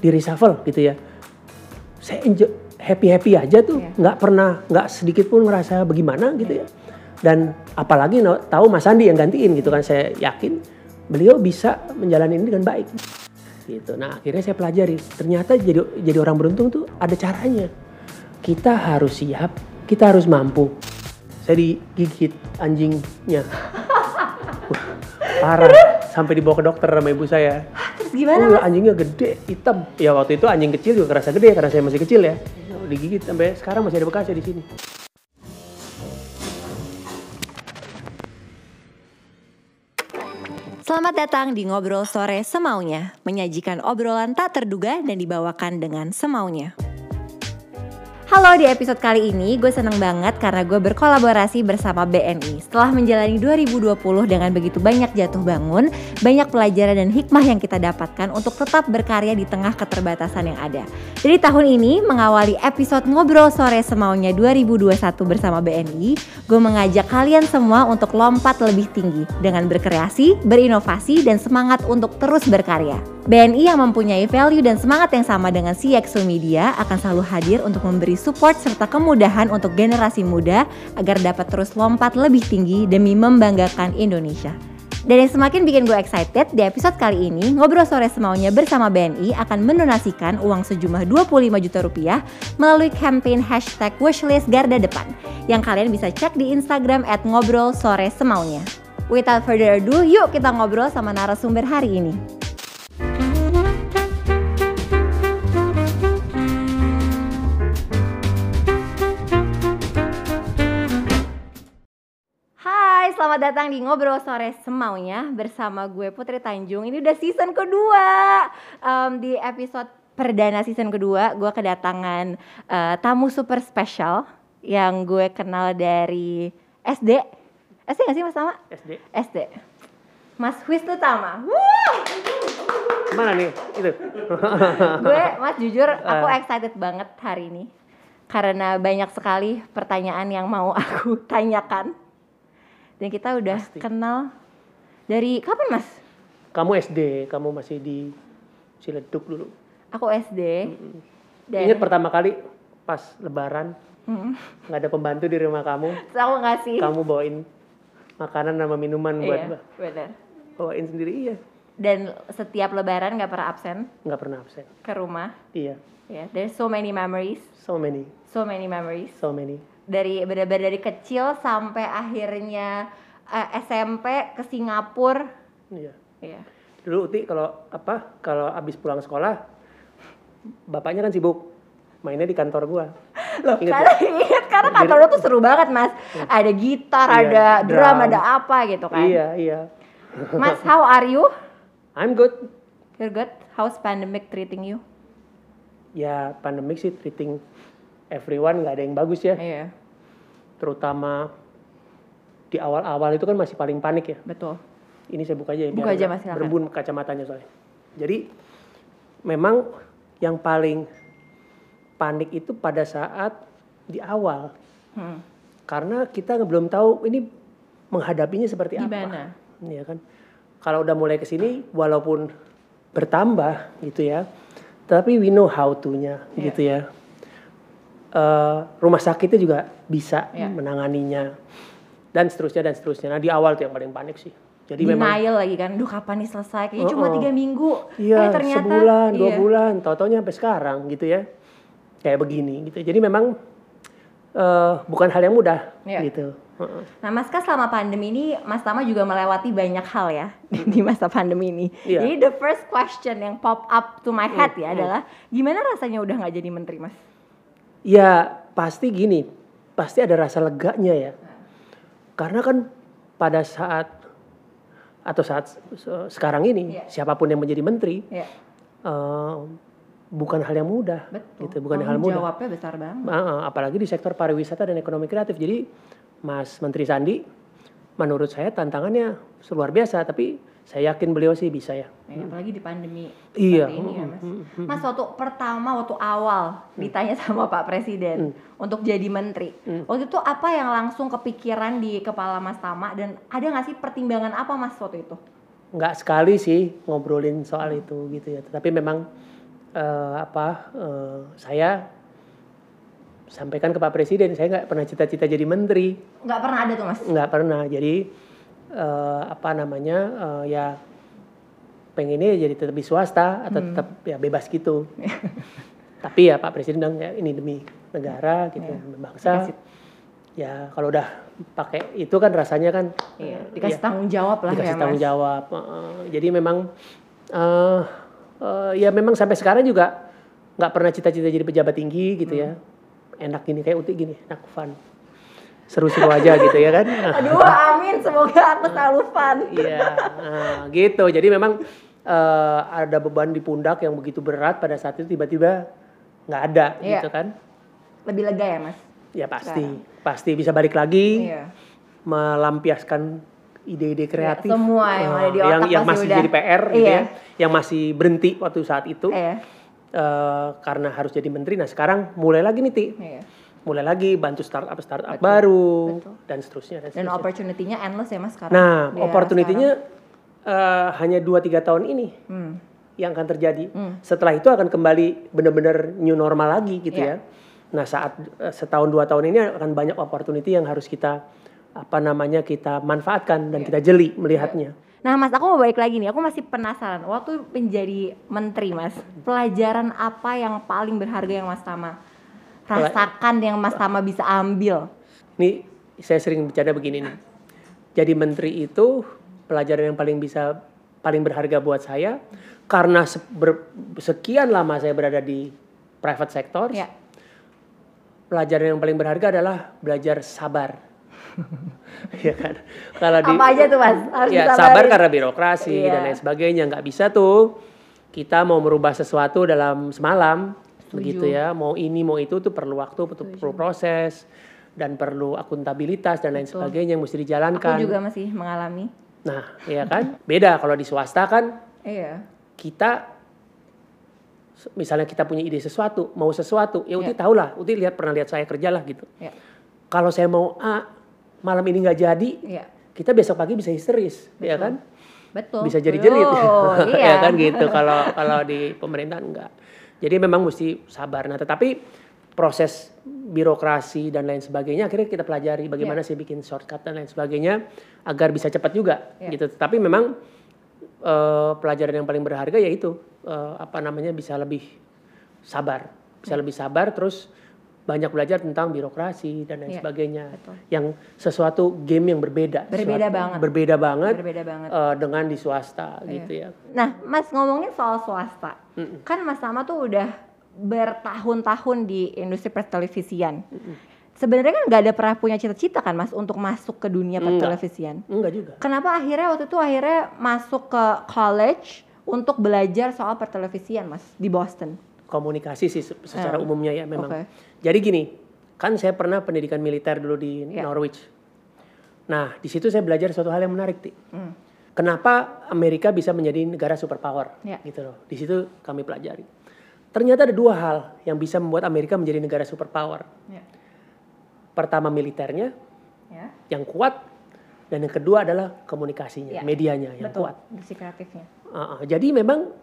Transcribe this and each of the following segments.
di reshuffle gitu ya. Saya enjoy, happy happy aja tuh, Iya. nggak pernah nggak sedikit pun ngerasa bagaimana gitu ya. Dan apalagi tahu Mas Andi yang gantiin gitu kan, saya yakin beliau bisa menjalani ini dengan baik. Gitu. Nah akhirnya saya pelajari, ternyata jadi jadi orang beruntung tuh ada caranya. Kita harus siap, kita harus mampu. Saya digigit anjingnya. Parah, sampai dibawa ke dokter sama ibu saya. Terus gimana Oh, mas? anjingnya gede, hitam. Ya waktu itu anjing kecil juga kerasa gede karena saya masih kecil ya. Digigit sampai sekarang masih ada bekasnya di sini. Selamat datang di Ngobrol Sore Semaunya Menyajikan obrolan tak terduga dan dibawakan dengan semaunya Halo, di episode kali ini gue seneng banget karena gue berkolaborasi bersama BNI Setelah menjalani 2020 dengan begitu banyak jatuh bangun Banyak pelajaran dan hikmah yang kita dapatkan untuk tetap berkarya di tengah keterbatasan yang ada. Jadi tahun ini mengawali episode Ngobrol Sore Semaunya 2021 bersama BNI Gue mengajak kalian semua untuk lompat lebih tinggi Dengan berkreasi, berinovasi, dan semangat untuk terus berkarya. BNI yang mempunyai value dan semangat yang sama dengan CXO Media akan selalu hadir untuk memberi support serta kemudahan untuk generasi muda agar dapat terus lompat lebih tinggi demi membanggakan Indonesia. Dan yang semakin bikin gue excited, di episode kali ini, Ngobrol Sore Semaunya bersama BNI akan mendonasikan uang sejumlah 25 juta rupiah melalui campaign hashtag wishlist Garda Depan yang kalian bisa cek di Instagram at Ngobrol Sore Semaunya. Without further ado, yuk kita ngobrol sama narasumber hari ini. Selamat datang di Ngobrol Sore Semaunya bersama gue Putri Tanjung. Ini udah season kedua. Em, di episode perdana season kedua, gue kedatangan eh, tamu super spesial yang gue kenal dari SD. SD gak sih Mas Tama? SD. SD. Mas Wisnu Tama. Mana nih? Itu. gue Mas jujur aku Ah. excited banget hari ini karena banyak sekali pertanyaan yang mau aku tanyakan dan kita udah Pasti. kenal dari kapan Mas? kamu SD, kamu masih di Ciledug dulu. Aku SD dan Ingat pertama kali pas lebaran Hmm. nggak ada pembantu di rumah kamu, Terus aku ngasih kamu bawain makanan sama minuman buat iya, bawain sendiri iya, Dan setiap lebaran gak pernah absen nggak pernah absen. ke rumah. Iya, Ya, there's so many memories, so many, so many memories. so many. Dari benar-benar dari kecil sampai akhirnya eh, SMP ke Singapura. Iya. Iya. Dulu Uti kalau apa? Kalau abis pulang sekolah, bapaknya kan sibuk mainnya di kantor gua. Loh, Ingat karena ingat karena kantor lo tuh seru banget mas. Ada gitar, Iya, ada drum, drum. ada apa gitu kan. Iya, iya. Mas, how are you? I'm good. You're good. How's pandemic treating you? Ya pandemik sih treating everyone nggak ada yang bagus ya. Iya, Terutama di awal-awal itu kan masih paling panik ya. betul. Ini saya buka aja ya. Buka biar aja, Mas. Berembun kacamatanya soalnya. Jadi memang yang paling panik itu pada saat di awal. Hmm. Karena kita belum tahu ini menghadapinya seperti Gimana? apa. Iya kan. Kalau udah mulai ke sini walaupun bertambah gitu ya. Tapi we know how to-nya Iya. gitu ya. Eh, rumah sakitnya juga bisa Iya. menanganinya dan seterusnya dan seterusnya. Nah di awal tuh yang paling panik sih. Jadi memang Denial lagi kan. Duh kapan nih selesai? Kayaknya cuma Oh, oh. tiga minggu. Iya, eh, ternyata, sebulan, dua iya. bulan, tau-taunya sampai sekarang gitu ya. Kayak begini gitu. Jadi memang eh, bukan hal yang mudah Iya. gitu. Nah, Mas Kas selama pandemi ini, Mas Tama juga melewati banyak hal ya di masa pandemi ini. Iya. Jadi the first question yang pop up to my head ya adalah gimana rasanya udah nggak jadi menteri, Mas? Ya pasti gini, pasti ada rasa leganya ya. Karena kan pada saat atau saat se- sekarang ini Iya. siapa pun yang menjadi menteri Ya, eh, bukan hal yang mudah, betul. gitu, bukan hal yang mudah. Jawabnya besar banget. Ah, apalagi di sektor pariwisata dan ekonomi kreatif. Jadi Mas Menteri Sandi, menurut saya tantangannya luar biasa. Tapi saya yakin beliau sih bisa ya. Ya, apalagi di pandemi Iya. ini ya, Mas. Mm, mm, Mas waktu pertama waktu awal ditanya sama Pak Presiden untuk jadi menteri. Mm. Waktu itu apa yang langsung kepikiran di kepala Mas Tama dan ada nggak sih pertimbangan apa Mas waktu itu? Nggak sekali sih ngobrolin soal itu gitu ya. Tapi memang eh, apa eh, saya sampaikan ke Pak Presiden saya nggak pernah cita-cita jadi menteri Nggak pernah ada tuh mas. nggak pernah jadi eh, apa namanya eh, ya pengennya jadi tetap di swasta atau tetap ya bebas gitu tapi ya Pak Presiden bilang ya ini demi negara gitu demi bangsa Dikasih- ya kalau udah pakai itu kan rasanya kan eh, dikasih ya, tanggung jawab lah dikasih ya tanggung mas. jawab Heeh. jadi memang eh eh, ya memang sampai sekarang juga nggak pernah cita-cita jadi pejabat tinggi gitu ya Hmm. enak gini kayak uti gini enak fun seru-seru aja gitu ya kan Aduh amin semoga aku selalu fun. Iya, nah, gitu. Jadi memang eh, ada beban di pundak yang begitu berat pada saat itu tiba-tiba nggak ada, Iya. gitu kan? Lebih lega ya mas. Ya pasti, pasti bisa balik lagi, Iya. melampiaskan ide-ide kreatif. semua yang ada di yang, otak yang pasti masih udah. jadi PR, gitu Iya. ya, yang masih berhenti waktu saat itu Iya. eh, karena harus jadi menteri. Nah sekarang mulai lagi nih, Ti. Iya. Mulai lagi bantu startup startup baru betul. dan seterusnya dan Dan opportunity-nya endless ya mas sekarang. Nah, era opportunity-nya eh, hanya 2-3 tahun ini. Hmm. yang akan terjadi. Hmm. Setelah itu akan kembali benar-benar new normal lagi gitu Iya. ya. Nah, saat eh, setahun dua tahun ini akan banyak opportunity yang harus kita apa namanya kita manfaatkan dan Iya. kita jeli melihatnya. Nah mas aku mau balik lagi nih, aku masih penasaran. Waktu menjadi menteri mas, pelajaran apa yang paling berharga yang mas Tama rasakan yang mas Tama bisa ambil? Ini saya sering bercanda begini nih. Jadi menteri itu pelajaran yang paling bisa paling berharga buat saya karena se- ber- sekian lama saya berada di private sector. Ya. Pelajaran yang paling berharga adalah belajar sabar. ya kan? Kalau di Apa aja tuh mas? Harus ya sabar karena birokrasi Iya. dan lain sebagainya nggak bisa tuh kita mau merubah sesuatu dalam semalam begitu ya mau ini mau itu tuh perlu waktu perlu, perlu proses dan perlu akuntabilitas dan lain Betul. sebagainya yang mesti Aku dijalankan juga masih mengalami. nah ya kan beda kalau di swasta kan Iya. kita misalnya kita punya ide sesuatu mau sesuatu ya Uti Ya. tahu lah Uti lihat pernah lihat saya kerja lah gitu Ya. kalau saya mau A malam ini nggak jadi Iya. kita besok pagi bisa histeris ya kan Betul. bisa jadi jerit Oh, ya iya. kan gitu kalau kalau di pemerintahan enggak jadi memang mesti sabar. Nah tetapi proses birokrasi dan lain sebagainya akhirnya kita pelajari bagaimana sih bikin shortcut dan lain sebagainya agar bisa cepat juga Ya. gitu. Tapi memang eh, pelajaran yang paling berharga yaitu eh, apa namanya bisa lebih sabar. Bisa lebih sabar terus banyak belajar tentang birokrasi dan lain Ya, sebagainya betul. yang sesuatu game yang berbeda Berbeda Suatu- banget. berbeda banget Berbeda banget. eh, dengan di swasta Iya. gitu ya. Nah, Mas ngomongin soal swasta, kan Mas Tama tuh udah bertahun-tahun di industri pertelevisian. Sebenarnya kan nggak ada pernah punya cita-cita kan Mas untuk masuk ke dunia Enggak. pertelevisian. Enggak juga. Kenapa akhirnya waktu itu akhirnya masuk ke college untuk belajar soal pertelevisian Mas di Boston? Komunikasi sih se- secara Eh, umumnya ya memang. oke. Jadi gini, kan saya pernah pendidikan militer dulu di Iya. Norwich. Nah, di situ saya belajar suatu hal yang menarik, Ti. Hmm. Kenapa Amerika bisa menjadi negara superpower? Iya. Gitu loh. Di situ kami pelajari. Ternyata ada dua hal yang bisa membuat Amerika menjadi negara superpower. Ya. Pertama militernya Ya. yang kuat dan yang kedua adalah komunikasinya, Iya. medianya yang Betul. kuat. Industri kreatifnya. Uh, uh, jadi memang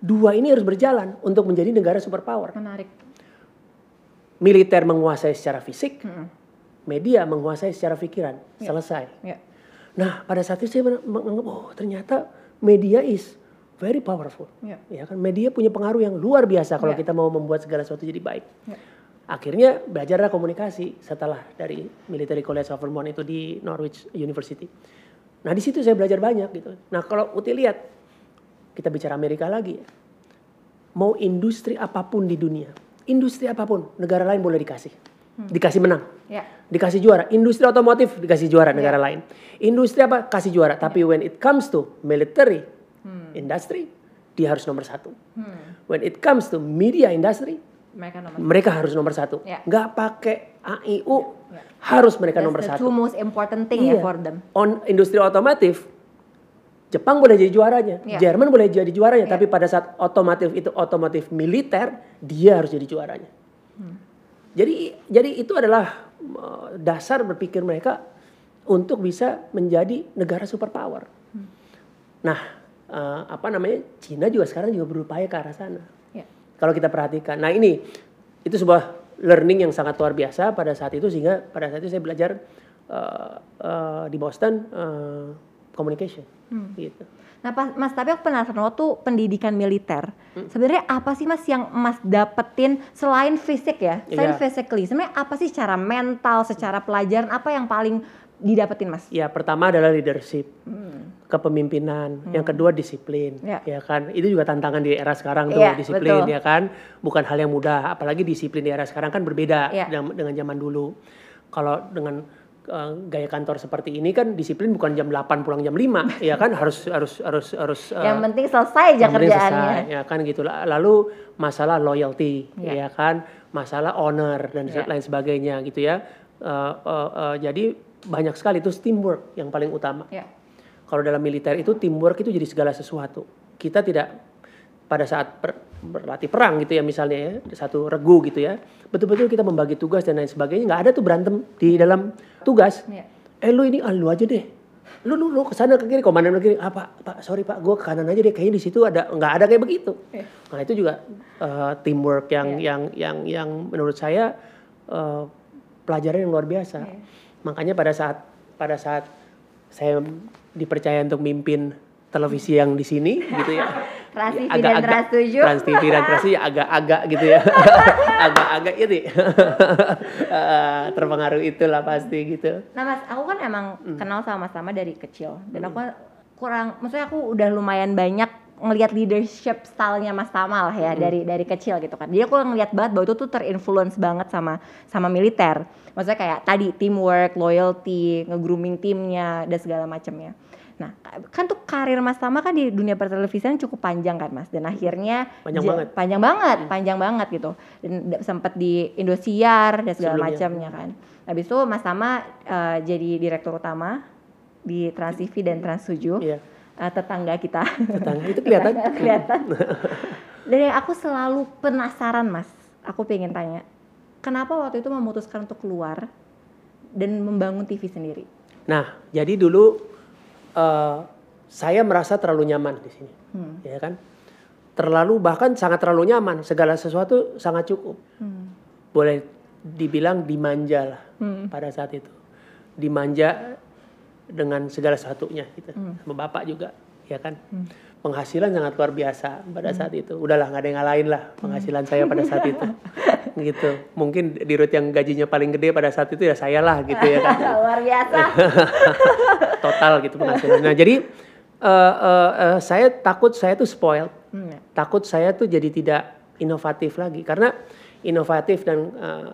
dua ini harus berjalan untuk menjadi negara superpower. Menarik. Militer menguasai secara fisik, Mm-mm. media menguasai secara pikiran. Ya. Selesai. Ya. Nah, pada saat itu saya men- menganggap oh ternyata media is very powerful. Ya. Ya kan media punya pengaruh yang luar biasa kalau Ya. kita mau membuat segala sesuatu jadi baik. Ya. Akhirnya belajarlah komunikasi setelah dari Military College of Vermont itu di Norwich University. Nah di situ saya belajar banyak gitu. Nah kalau Uti lihat kita bicara Amerika lagi, ya. mau industri apa pun di dunia, industri apa pun negara lain boleh dikasih, dikasih menang, Ya. dikasih juara. Industri otomotif dikasih juara negara Ya. lain. Industri apa kasih juara. Tapi when it comes to military industry, dia harus nomor satu. Hmm. When it comes to media industry, Mereka nomor mereka harus nomor satu. Ya. Nggak pakai AIU, Ya. harus mereka That's nomor the satu. two most important thing ya for them. On industri otomotif, Jepang boleh jadi juaranya, Ya. Jerman boleh jadi juaranya, Ya. tapi pada saat otomotif itu otomotif militer, dia harus jadi juaranya. Hmm. Jadi jadi itu adalah uh, dasar berpikir mereka untuk bisa menjadi negara superpower. Hmm. Nah, uh, apa namanya? Cina juga sekarang juga berupaya ke arah sana. Kalau kita perhatikan. Nah ini itu sebuah learning yang sangat luar biasa pada saat itu sehingga pada saat itu saya belajar uh, uh, di Boston uh, communication hmm. gitu. Nah, pas, Mas, tapi aku penasaran waktu pendidikan militer. Hmm. Sebenarnya apa sih Mas yang Mas dapetin selain fisik ya? Selain yeah. physically. Sebenarnya apa sih secara mental, secara pelajaran apa yang paling didapetin Mas? Ya, pertama adalah leadership. Hmm. Kepemimpinan, hmm. yang kedua disiplin, ya. ya kan? Itu juga tantangan di era sekarang tuh, ya, disiplin betul. ya kan? Bukan hal yang mudah, apalagi disiplin di era sekarang kan berbeda ya. dengan, dengan zaman dulu. Kalau dengan uh, gaya kantor seperti ini kan disiplin bukan jam 8 pulang jam 5 ya kan? Harus harus harus harus uh, yang penting selesai aja kerjaannya. selesai, ya kan gitu. Lalu masalah loyalty yeah. ya kan? Masalah honor dan yeah. lain sebagainya gitu ya. Uh, uh, uh, jadi banyak sekali. Itu teamwork yang paling utama. Yeah. kalau dalam militer itu teamwork itu jadi segala sesuatu. Kita tidak pada saat per, berlatih perang gitu ya misalnya ya satu regu gitu ya betul-betul kita membagi tugas dan lain sebagainya nggak ada tuh berantem di dalam tugas ya. eh lu ini ah, lu aja deh lu lu lu ke sana ke kiri komandan ke kiri ah pak pak sorry pak gue ke kanan aja deh kayaknya di situ ada nggak ada kayak begitu ya. nah itu juga uh, teamwork yang ya. yang yang yang menurut saya uh, pelajaran yang luar biasa ya. makanya pada saat pada saat saya dipercaya untuk mimpin televisi yang di sini gitu ya Trans TV agak, dan Trans 7. Trans TV dan Trans 7 agak-agak gitu ya. agak-agak itu uh, terpengaruh itulah pasti gitu. Nah Mas, aku kan emang hmm. kenal sama Mas Tama dari kecil dan hmm. aku kurang maksudnya aku udah lumayan banyak ngelihat leadership stylenya Mas Tama lah ya hmm. dari dari kecil gitu kan. Jadi aku ngelihat banget bahwa itu tuh terinfluence banget sama sama militer. Maksudnya kayak tadi teamwork, loyalty, nge-grooming timnya dan segala macamnya. Nah, kan tuh karir Mas Tama kan di dunia pertelevisian cukup panjang kan Mas dan akhirnya panjang banget. Panjang banget, hmm. panjang banget gitu. Dan sempat di Indosiar dan segala macamnya kan. Habis itu Mas Tama uh, jadi direktur utama di Trans TV dan Trans 7. Iya. Uh, tetangga kita. Tetangga itu kelihatan. kelihatan. dan yang aku selalu penasaran Mas, aku pengen tanya, kenapa waktu itu memutuskan untuk keluar dan membangun TV sendiri? Nah, jadi dulu uh, saya merasa terlalu nyaman di sini, hmm. ya kan? Terlalu bahkan sangat terlalu nyaman, segala sesuatu sangat cukup. Hmm. Boleh dibilang dimanja lah hmm. pada saat itu, dimanja dengan segala satunya gitu, hmm. sama bapak juga, ya kan? Hmm. Penghasilan sangat luar biasa pada hmm. saat itu. Udahlah nggak ada yang ngalahin lah penghasilan hmm. saya pada saat itu. gitu. Mungkin di root yang gajinya paling gede pada saat itu ya saya lah gitu ya kan. Luar biasa. Total gitu penghasilan. Nah jadi uh, uh, uh, saya takut saya tuh spoiled. Hmm. Takut saya tuh jadi tidak inovatif lagi karena inovatif dan uh,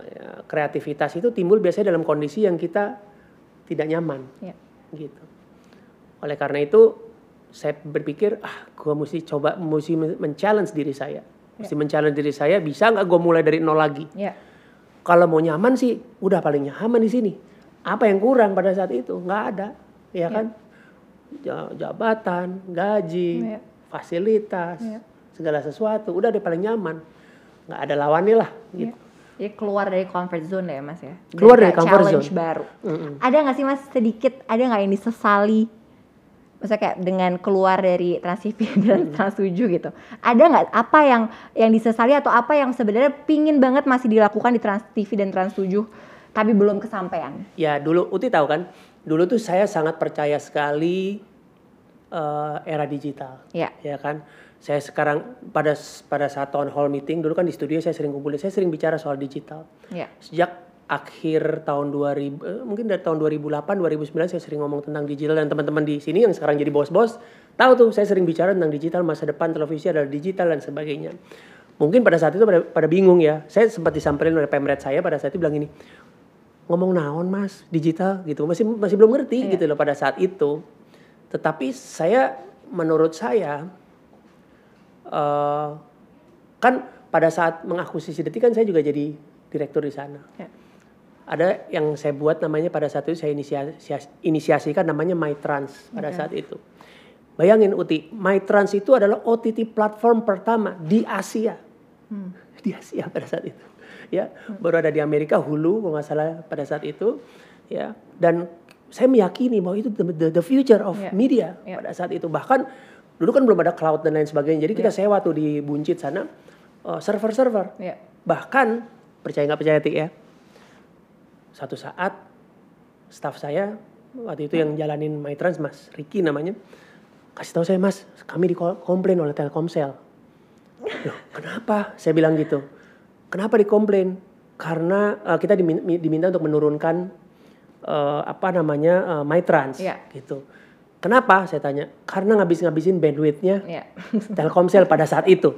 kreativitas itu timbul biasanya dalam kondisi yang kita tidak nyaman. Ya. Gitu. Oleh karena itu saya berpikir ah gue mesti coba mesti men-challenge diri saya mesti yeah. mencalon diri saya bisa nggak gue mulai dari nol lagi yeah. kalau mau nyaman sih udah paling nyaman di sini apa yang kurang pada saat itu nggak ada ya yeah. kan jabatan gaji yeah. fasilitas yeah. segala sesuatu udah deh paling nyaman nggak ada lawannya lah gitu yeah. Jadi keluar dari comfort zone ya mas ya. Keluar dari comfort challenge zone. baru. Mm -hmm. Ada nggak sih mas sedikit ada nggak yang disesali maksudnya kayak dengan keluar dari Trans TV dan Trans 7 gitu. Ada nggak apa yang yang disesali atau apa yang sebenarnya pingin banget masih dilakukan di Trans TV dan Trans 7 tapi belum kesampaian? Ya dulu Uti tahu kan, dulu tuh saya sangat percaya sekali uh, era digital. Ya. Ya kan. Saya sekarang pada pada saat town hall meeting dulu kan di studio saya sering kumpulin, saya sering bicara soal digital. Ya. Sejak akhir tahun 2000 eh, mungkin dari tahun 2008 2009 saya sering ngomong tentang digital dan teman-teman di sini yang sekarang jadi bos-bos tahu tuh saya sering bicara tentang digital masa depan televisi adalah digital dan sebagainya mungkin pada saat itu pada, pada bingung ya saya sempat disampaikan oleh pemret saya pada saat itu bilang ini ngomong naon mas digital gitu masih masih belum ngerti iya. gitu loh pada saat itu tetapi saya menurut saya uh, kan pada saat mengakuisisi detik kan saya juga jadi direktur di sana. Ya ada yang saya buat namanya pada saat itu saya inisiasi, inisiasikan namanya MyTrans pada okay. saat itu. Bayangin Uti, MyTrans itu adalah OTT platform pertama di Asia. Hmm. Di Asia pada saat itu. Ya, hmm. baru ada di Amerika Hulu kalau nggak salah pada saat itu. Ya, dan saya meyakini bahwa itu the, the future of yeah. media yeah. pada saat itu. Bahkan dulu kan belum ada cloud dan lain sebagainya. Jadi kita yeah. sewa tuh di Buncit sana uh, server-server. Ya. Bahkan percaya nggak percaya Tik ya. Satu saat staff saya waktu itu yang jalanin MyTrans Mas Ricky namanya kasih tahu saya Mas kami dikomplain oleh Telkomsel. Loh, kenapa? Saya bilang gitu. Kenapa dikomplain? Karena uh, kita diminta, diminta untuk menurunkan uh, apa namanya uh, MyTrans Ya. gitu. Kenapa? Saya tanya. Karena ngabis-ngabisin bandwidthnya Ya. Telkomsel pada saat itu.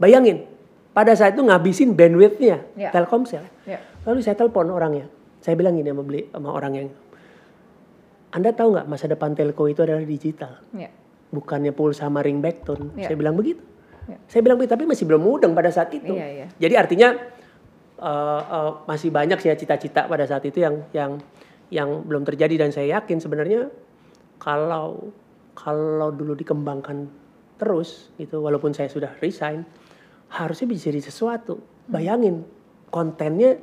Bayangin, pada saat itu ngabisin bandwidthnya Ya. Telkomsel. Ya. Lalu saya telepon orangnya. Saya bilang gini sama beli sama orang yang Anda tahu nggak masa depan telco itu adalah digital, Ya. bukannya pulsa sama ringback tone. Ya. Saya bilang begitu. Ya. Saya bilang begitu, tapi masih belum mudeng pada saat itu. Iya, iya. Jadi artinya uh, uh, masih banyak sih ya cita-cita pada saat itu yang yang yang belum terjadi dan saya yakin sebenarnya kalau kalau dulu dikembangkan terus gitu walaupun saya sudah resign harusnya bisa jadi sesuatu. Bayangin kontennya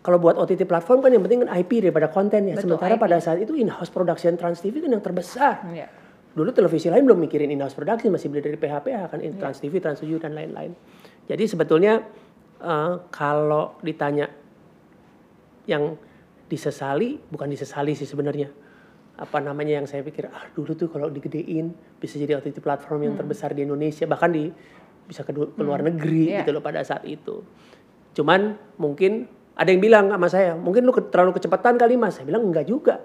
kalau buat OTT platform kan yang penting kan IP daripada kontennya. Betul, Sementara IP. pada saat itu in-house production Trans TV kan yang terbesar. Ya. Dulu televisi lain belum mikirin in-house production, masih beli dari PHPH kan, Iya. Trans TV, Trans 7 dan lain-lain. Jadi sebetulnya eh, kalau ditanya yang disesali, bukan disesali sih sebenarnya. Apa namanya yang saya pikir, ah dulu tuh kalau digedein bisa jadi OTT platform Hmm. yang terbesar di Indonesia, bahkan di bisa ke, ke luar negeri Iya. gitu loh pada saat itu. Cuman mungkin ada yang bilang sama saya, mungkin lu ke- terlalu kecepatan kali mas. Saya bilang enggak juga.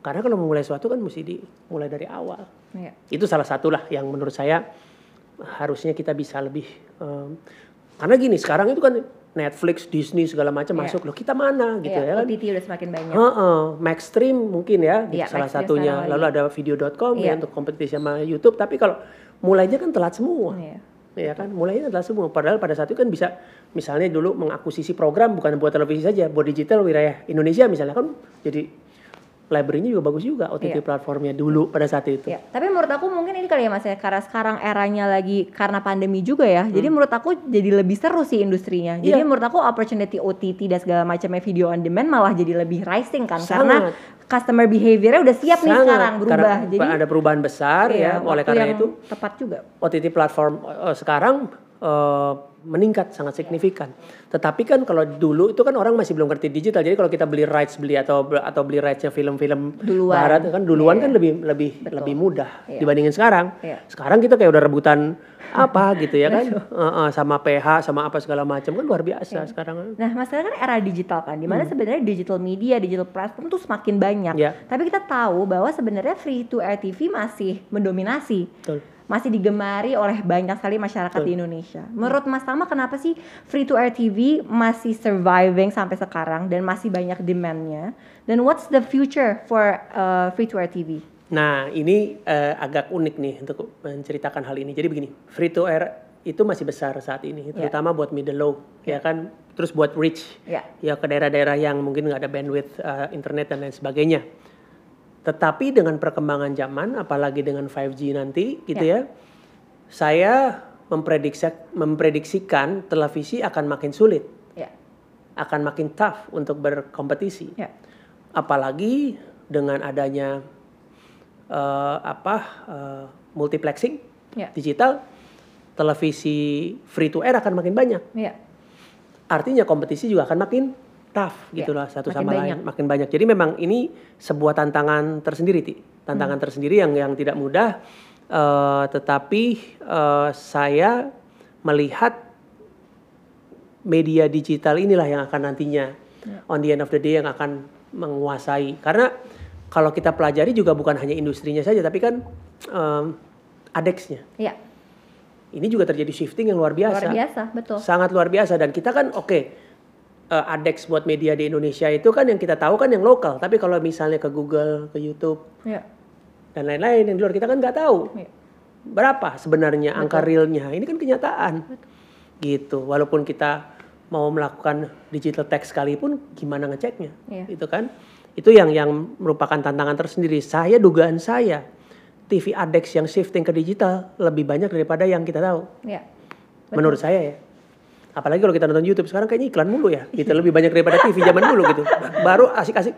Karena kalau memulai sesuatu kan mesti dimulai dari awal. Ya. Itu salah satu lah yang menurut saya harusnya kita bisa lebih. em, karena gini sekarang itu kan Netflix, Disney segala macam Iya. masuk loh. Kita mana gitu Iya, ya kan? OTT udah semakin banyak. Heeh, Maxstream mungkin ya, Iya, salah Maxstream satunya. Lalu ada video.com Iya. ya untuk kompetisi sama YouTube. Tapi kalau mulainya kan telat semua. Iya. Ya kan, mulainya adalah semua. Padahal pada saat itu kan bisa, misalnya dulu mengakuisisi program bukan buat televisi saja, buat digital wilayah Indonesia misalnya kan jadi library-nya juga bagus juga OTT Iya. platformnya dulu pada saat itu. Ya, tapi menurut aku mungkin ini kali ya Mas ya, karena sekarang eranya lagi karena pandemi juga ya. Jadi menurut aku jadi lebih seru sih industrinya. Jadi Hmm. Iya. menurut aku opportunity OTT dan segala macamnya video on demand malah jadi lebih rising kan Sangat. karena customer behaviornya udah siap nih Sangat, sekarang berubah. karena Jadi ada perubahan besar iya, ya, oleh karena itu tepat juga. OTT platform eh, sekarang eh, meningkat sangat signifikan. Tetapi kan kalau dulu itu kan orang masih belum ngerti digital. Jadi kalau kita beli rights beli atau atau beli rights-nya film-film Duluan. barat kan duluan Iya. kan lebih lebih Betul. lebih mudah Iya. dibandingin sekarang. Iya. Sekarang kita kayak udah rebutan apa gitu ya kan Eh, eh, sama PH sama apa segala macam kan luar biasa sekarang. Nah, masalah kan era digital kan, di mana sebenarnya digital media, digital platform tuh semakin banyak. Hmm. Ya. Tapi kita tahu bahwa sebenarnya free to air TV masih mendominasi. Betul. Masih digemari oleh banyak sekali masyarakat di Indonesia. Menurut Mas Tama kenapa sih free to air TV masih surviving sampai sekarang dan masih banyak demandnya? Dan what's the future for uh, free to air TV? Nah, ini eh, agak unik nih untuk menceritakan hal ini. Jadi begini, free to air itu masih besar saat ini, terutama buat middle low, ya kan. Terus buat rich, Ya. ya ke daerah-daerah yang mungkin nggak ada bandwidth eh, internet dan lain sebagainya. Tetapi dengan perkembangan zaman, apalagi dengan 5G nanti, gitu ya, saya memprediksi, memprediksikan televisi akan makin sulit, Ya. akan makin tough untuk berkompetisi Ya. apalagi dengan adanya eh, apa eh, multiplexing Ya. digital televisi free to air akan makin banyak Ya. artinya kompetisi juga akan makin tough Ya, gitulah satu makin sama banyak. lain makin banyak jadi memang ini sebuah tantangan tersendiri ti tantangan Hmm. tersendiri yang yang tidak mudah eh, tetapi eh, saya melihat media digital inilah yang akan nantinya Ya. on the end of the day yang akan menguasai karena kalau kita pelajari juga bukan hanya industrinya saja tapi kan em, adeksnya Ya. ini juga terjadi shifting yang luar biasa Luar biasa, betul. sangat luar biasa dan kita kan oke eh, Adex buat media di Indonesia itu kan yang kita tahu kan yang lokal. Tapi kalau misalnya ke Google ke YouTube Ya. dan lain-lain yang di luar kita kan nggak tahu. Ya. berapa sebenarnya angka realnya? Ini kan kenyataan. Gitu. Walaupun kita mau melakukan digital tax sekalipun gimana ngeceknya? Iya. itu kan? Itu yang yang merupakan tantangan tersendiri. Saya dugaan saya TV Adex yang shifting ke digital lebih banyak daripada yang kita tahu. Ya. menurut saya ya apalagi kalau kita nonton YouTube sekarang kayaknya iklan mulu ya gitu lebih banyak daripada TV zaman dulu gitu baru asik-asik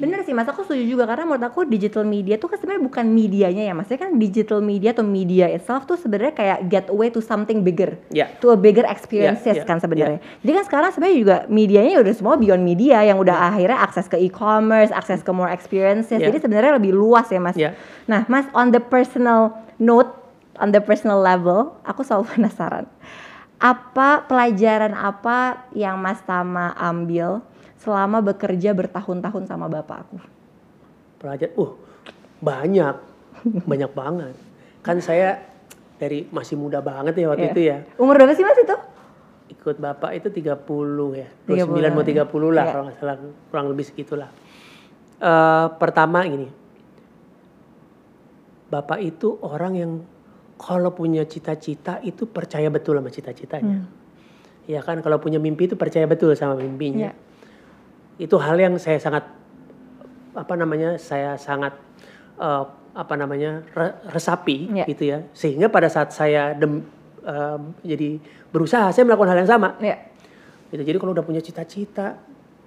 Bener sih mas, aku setuju juga karena menurut aku digital media tuh kan sebenarnya bukan medianya ya, maksudnya kan digital media atau media itself tuh sebenarnya kayak gateway to something bigger, Ya. to a bigger experiences Ya, ya, kan sebenarnya. Jadi kan sekarang sebenarnya juga medianya udah semua beyond media yang udah akhirnya akses ke e-commerce, akses ke more experiences. Ya. Jadi sebenarnya lebih luas ya mas. Ya. Nah mas, on the personal note, on the personal level, aku selalu penasaran. Apa pelajaran apa yang Mas Tama ambil selama bekerja bertahun-tahun sama bapak aku? pelajar uh banyak banyak banget kan saya dari masih muda banget ya waktu Iya. itu ya Umur berapa sih Mas itu? ikut bapak itu 30 ya 30 29 mau 30 lah Iya. kalau nggak salah kurang lebih segitulah Eh pertama gini bapak itu orang yang kalau punya cita-cita itu percaya betul sama cita-citanya ya kan kalau punya mimpi itu percaya betul sama mimpinya Iya. itu hal yang saya sangat apa namanya saya sangat eh, apa namanya re- resapi Iya. gitu ya sehingga pada saat saya dem, eh, jadi berusaha saya melakukan hal yang sama Ya. gitu jadi kalau udah punya cita-cita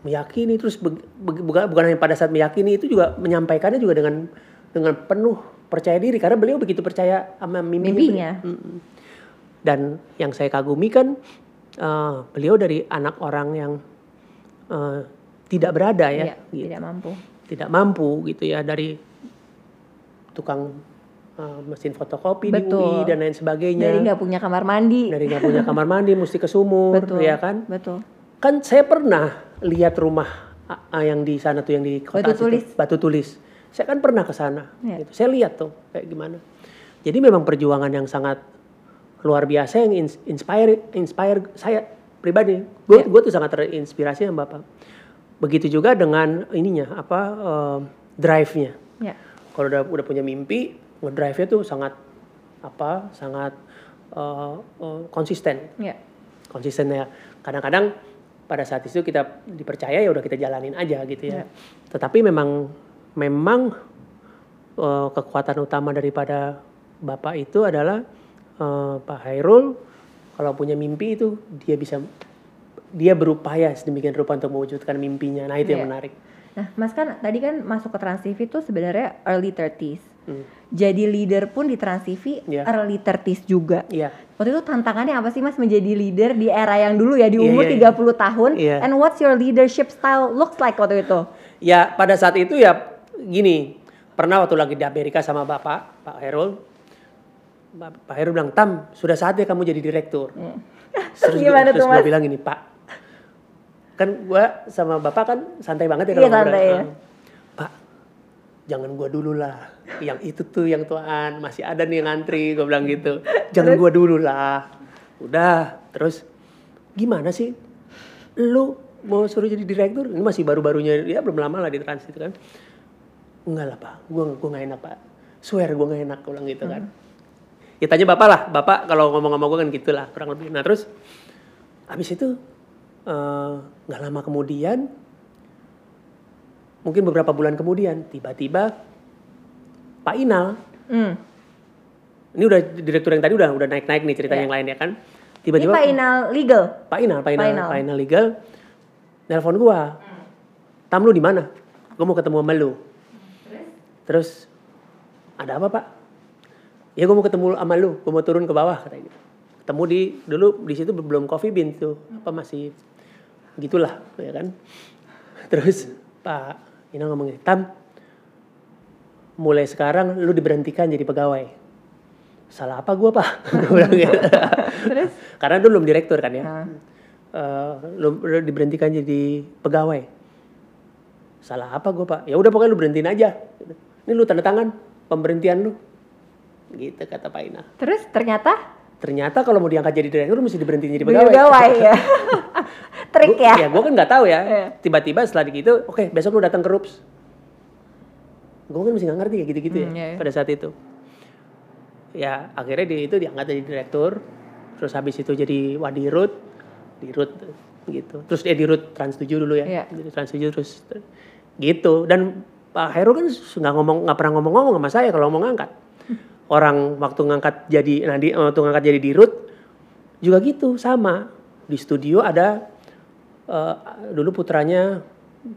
meyakini terus be- be- bukan bukan hanya pada saat meyakini itu juga menyampaikannya juga dengan dengan penuh percaya diri karena beliau begitu percaya sama mimpinya, Mimpinya. beliau. Dan yang saya kagumi kan eh, beliau dari anak orang yang eh, tidak berada ya Iya, gitu tidak mampu. tidak mampu gitu ya dari tukang uh, mesin fotokopi di Betul. UI dan lain sebagainya Dari nggak punya kamar mandi. dari nggak punya kamar mandi mesti ke sumur Betul. ya kan Betul. kan saya pernah lihat rumah uh, uh, yang di sana tuh yang di kota Batu situ, Tulis. batu tulis saya kan pernah ke sana Iya. gitu. saya lihat tuh kayak gimana jadi memang perjuangan yang sangat luar biasa yang ins- inspire inspire saya pribadi gue Iya. gue tuh sangat terinspirasi sama bapak begitu juga dengan ininya apa eh, drive-nya Ya. kalau udah udah punya mimpi ngedrive-nya tuh sangat apa sangat eh, eh, konsisten Ya. konsisten ya kadang-kadang pada saat itu kita dipercaya ya udah kita jalanin aja gitu ya Ya. tetapi memang memang eh, kekuatan utama daripada bapak itu adalah eh, Pak Hairul kalau punya mimpi itu dia bisa dia berupaya sedemikian rupa untuk mewujudkan mimpinya nah itu yang Iya. menarik Nah, Mas kan tadi kan masuk ke Trans TV itu sebenarnya early 30s. Hmm. Jadi leader pun di Trans TV Iya. early 30s juga. Iya. Waktu itu tantangannya apa sih Mas menjadi leader di era yang dulu ya di Iya, umur iya, iya. 30 tahun? Iya. And what's your leadership style looks like waktu itu? Ya pada saat itu ya gini, pernah waktu lagi di Amerika sama Bapak, Pak Herul, Pak Herul bilang, Tam, sudah saatnya kamu jadi direktur. Terus, gua- Gimana terus Mas? bilang gini, Pak, kan gua sama Bapak kan santai banget ya Iya, kalau ngobrol. santai ya. Ah, Pak, jangan gua dulu lah. Yang itu tuh yang tuan, masih ada nih yang ngantri, gua bilang gitu. Jangan gua dulu lah. Udah, terus gimana sih? Lu mau suruh jadi direktur? Ini masih baru-barunya, ya belum lama lah di trans itu kan. Enggak lah pak, gua, gua gak enak pak. Swear gua gak enak, gua bilang gitu kan. Ya tanya bapak lah, bapak kalau ngomong sama gua kan gitulah kurang lebih. Nah terus, habis itu eh, nggak lama kemudian, mungkin beberapa bulan kemudian, tiba-tiba Pak Inal, Hmm. ini udah direktur yang tadi udah udah naik-naik nih cerita Iya. yang lain ya kan. Ini Tiba-tiba Pak Inal legal. Pak Inal, Pak Inal, Pak Inal. Pak Inal legal, nelpon gua. Tam lu di mana? Gua mau ketemu sama lu. Terus ada apa pak? Ya gua mau ketemu sama lu, gua mau turun ke bawah katanya gitu. Ketemu di dulu di situ belum coffee bean tuh, apa masih gitulah ya kan. Terus Pak Inal ngomong Tam, mulai sekarang lu diberhentikan jadi pegawai. Salah apa gua pak? Gitu. Terus? Karena dulu belum direktur kan ya. Eh, lu, lu diberhentikan jadi pegawai. Salah apa gue pak? Ya udah pokoknya lu berhentiin aja. Ini lu tanda tangan pemberhentian lu. Gitu kata Pak Ina. Terus ternyata Ternyata kalau mau diangkat jadi direktur mesti diberhentiin jadi pegawai, pegawai. ya. Trik Gua- ya. Ya gue kan nggak tahu ya. Iya. Tiba-tiba setelah gitu, oke besok lu datang ke RUPS. Gue kan masih nggak ngerti ya gitu-gitu ya Hmm, iya, iya. pada saat itu. Ya akhirnya di itu diangkat jadi direktur. Terus habis itu jadi wadirut, dirut gitu. Terus dia dirut Trans 7 dulu ya. Jadi Trans 7 terus gitu. Dan Pak Heru kan nggak ngomong nggak pernah ngomong-ngomong sama saya kalau mau ngangkat. Orang waktu ngangkat jadi nah di, waktu ngangkat jadi dirut juga gitu sama. di studio ada eh, dulu putranya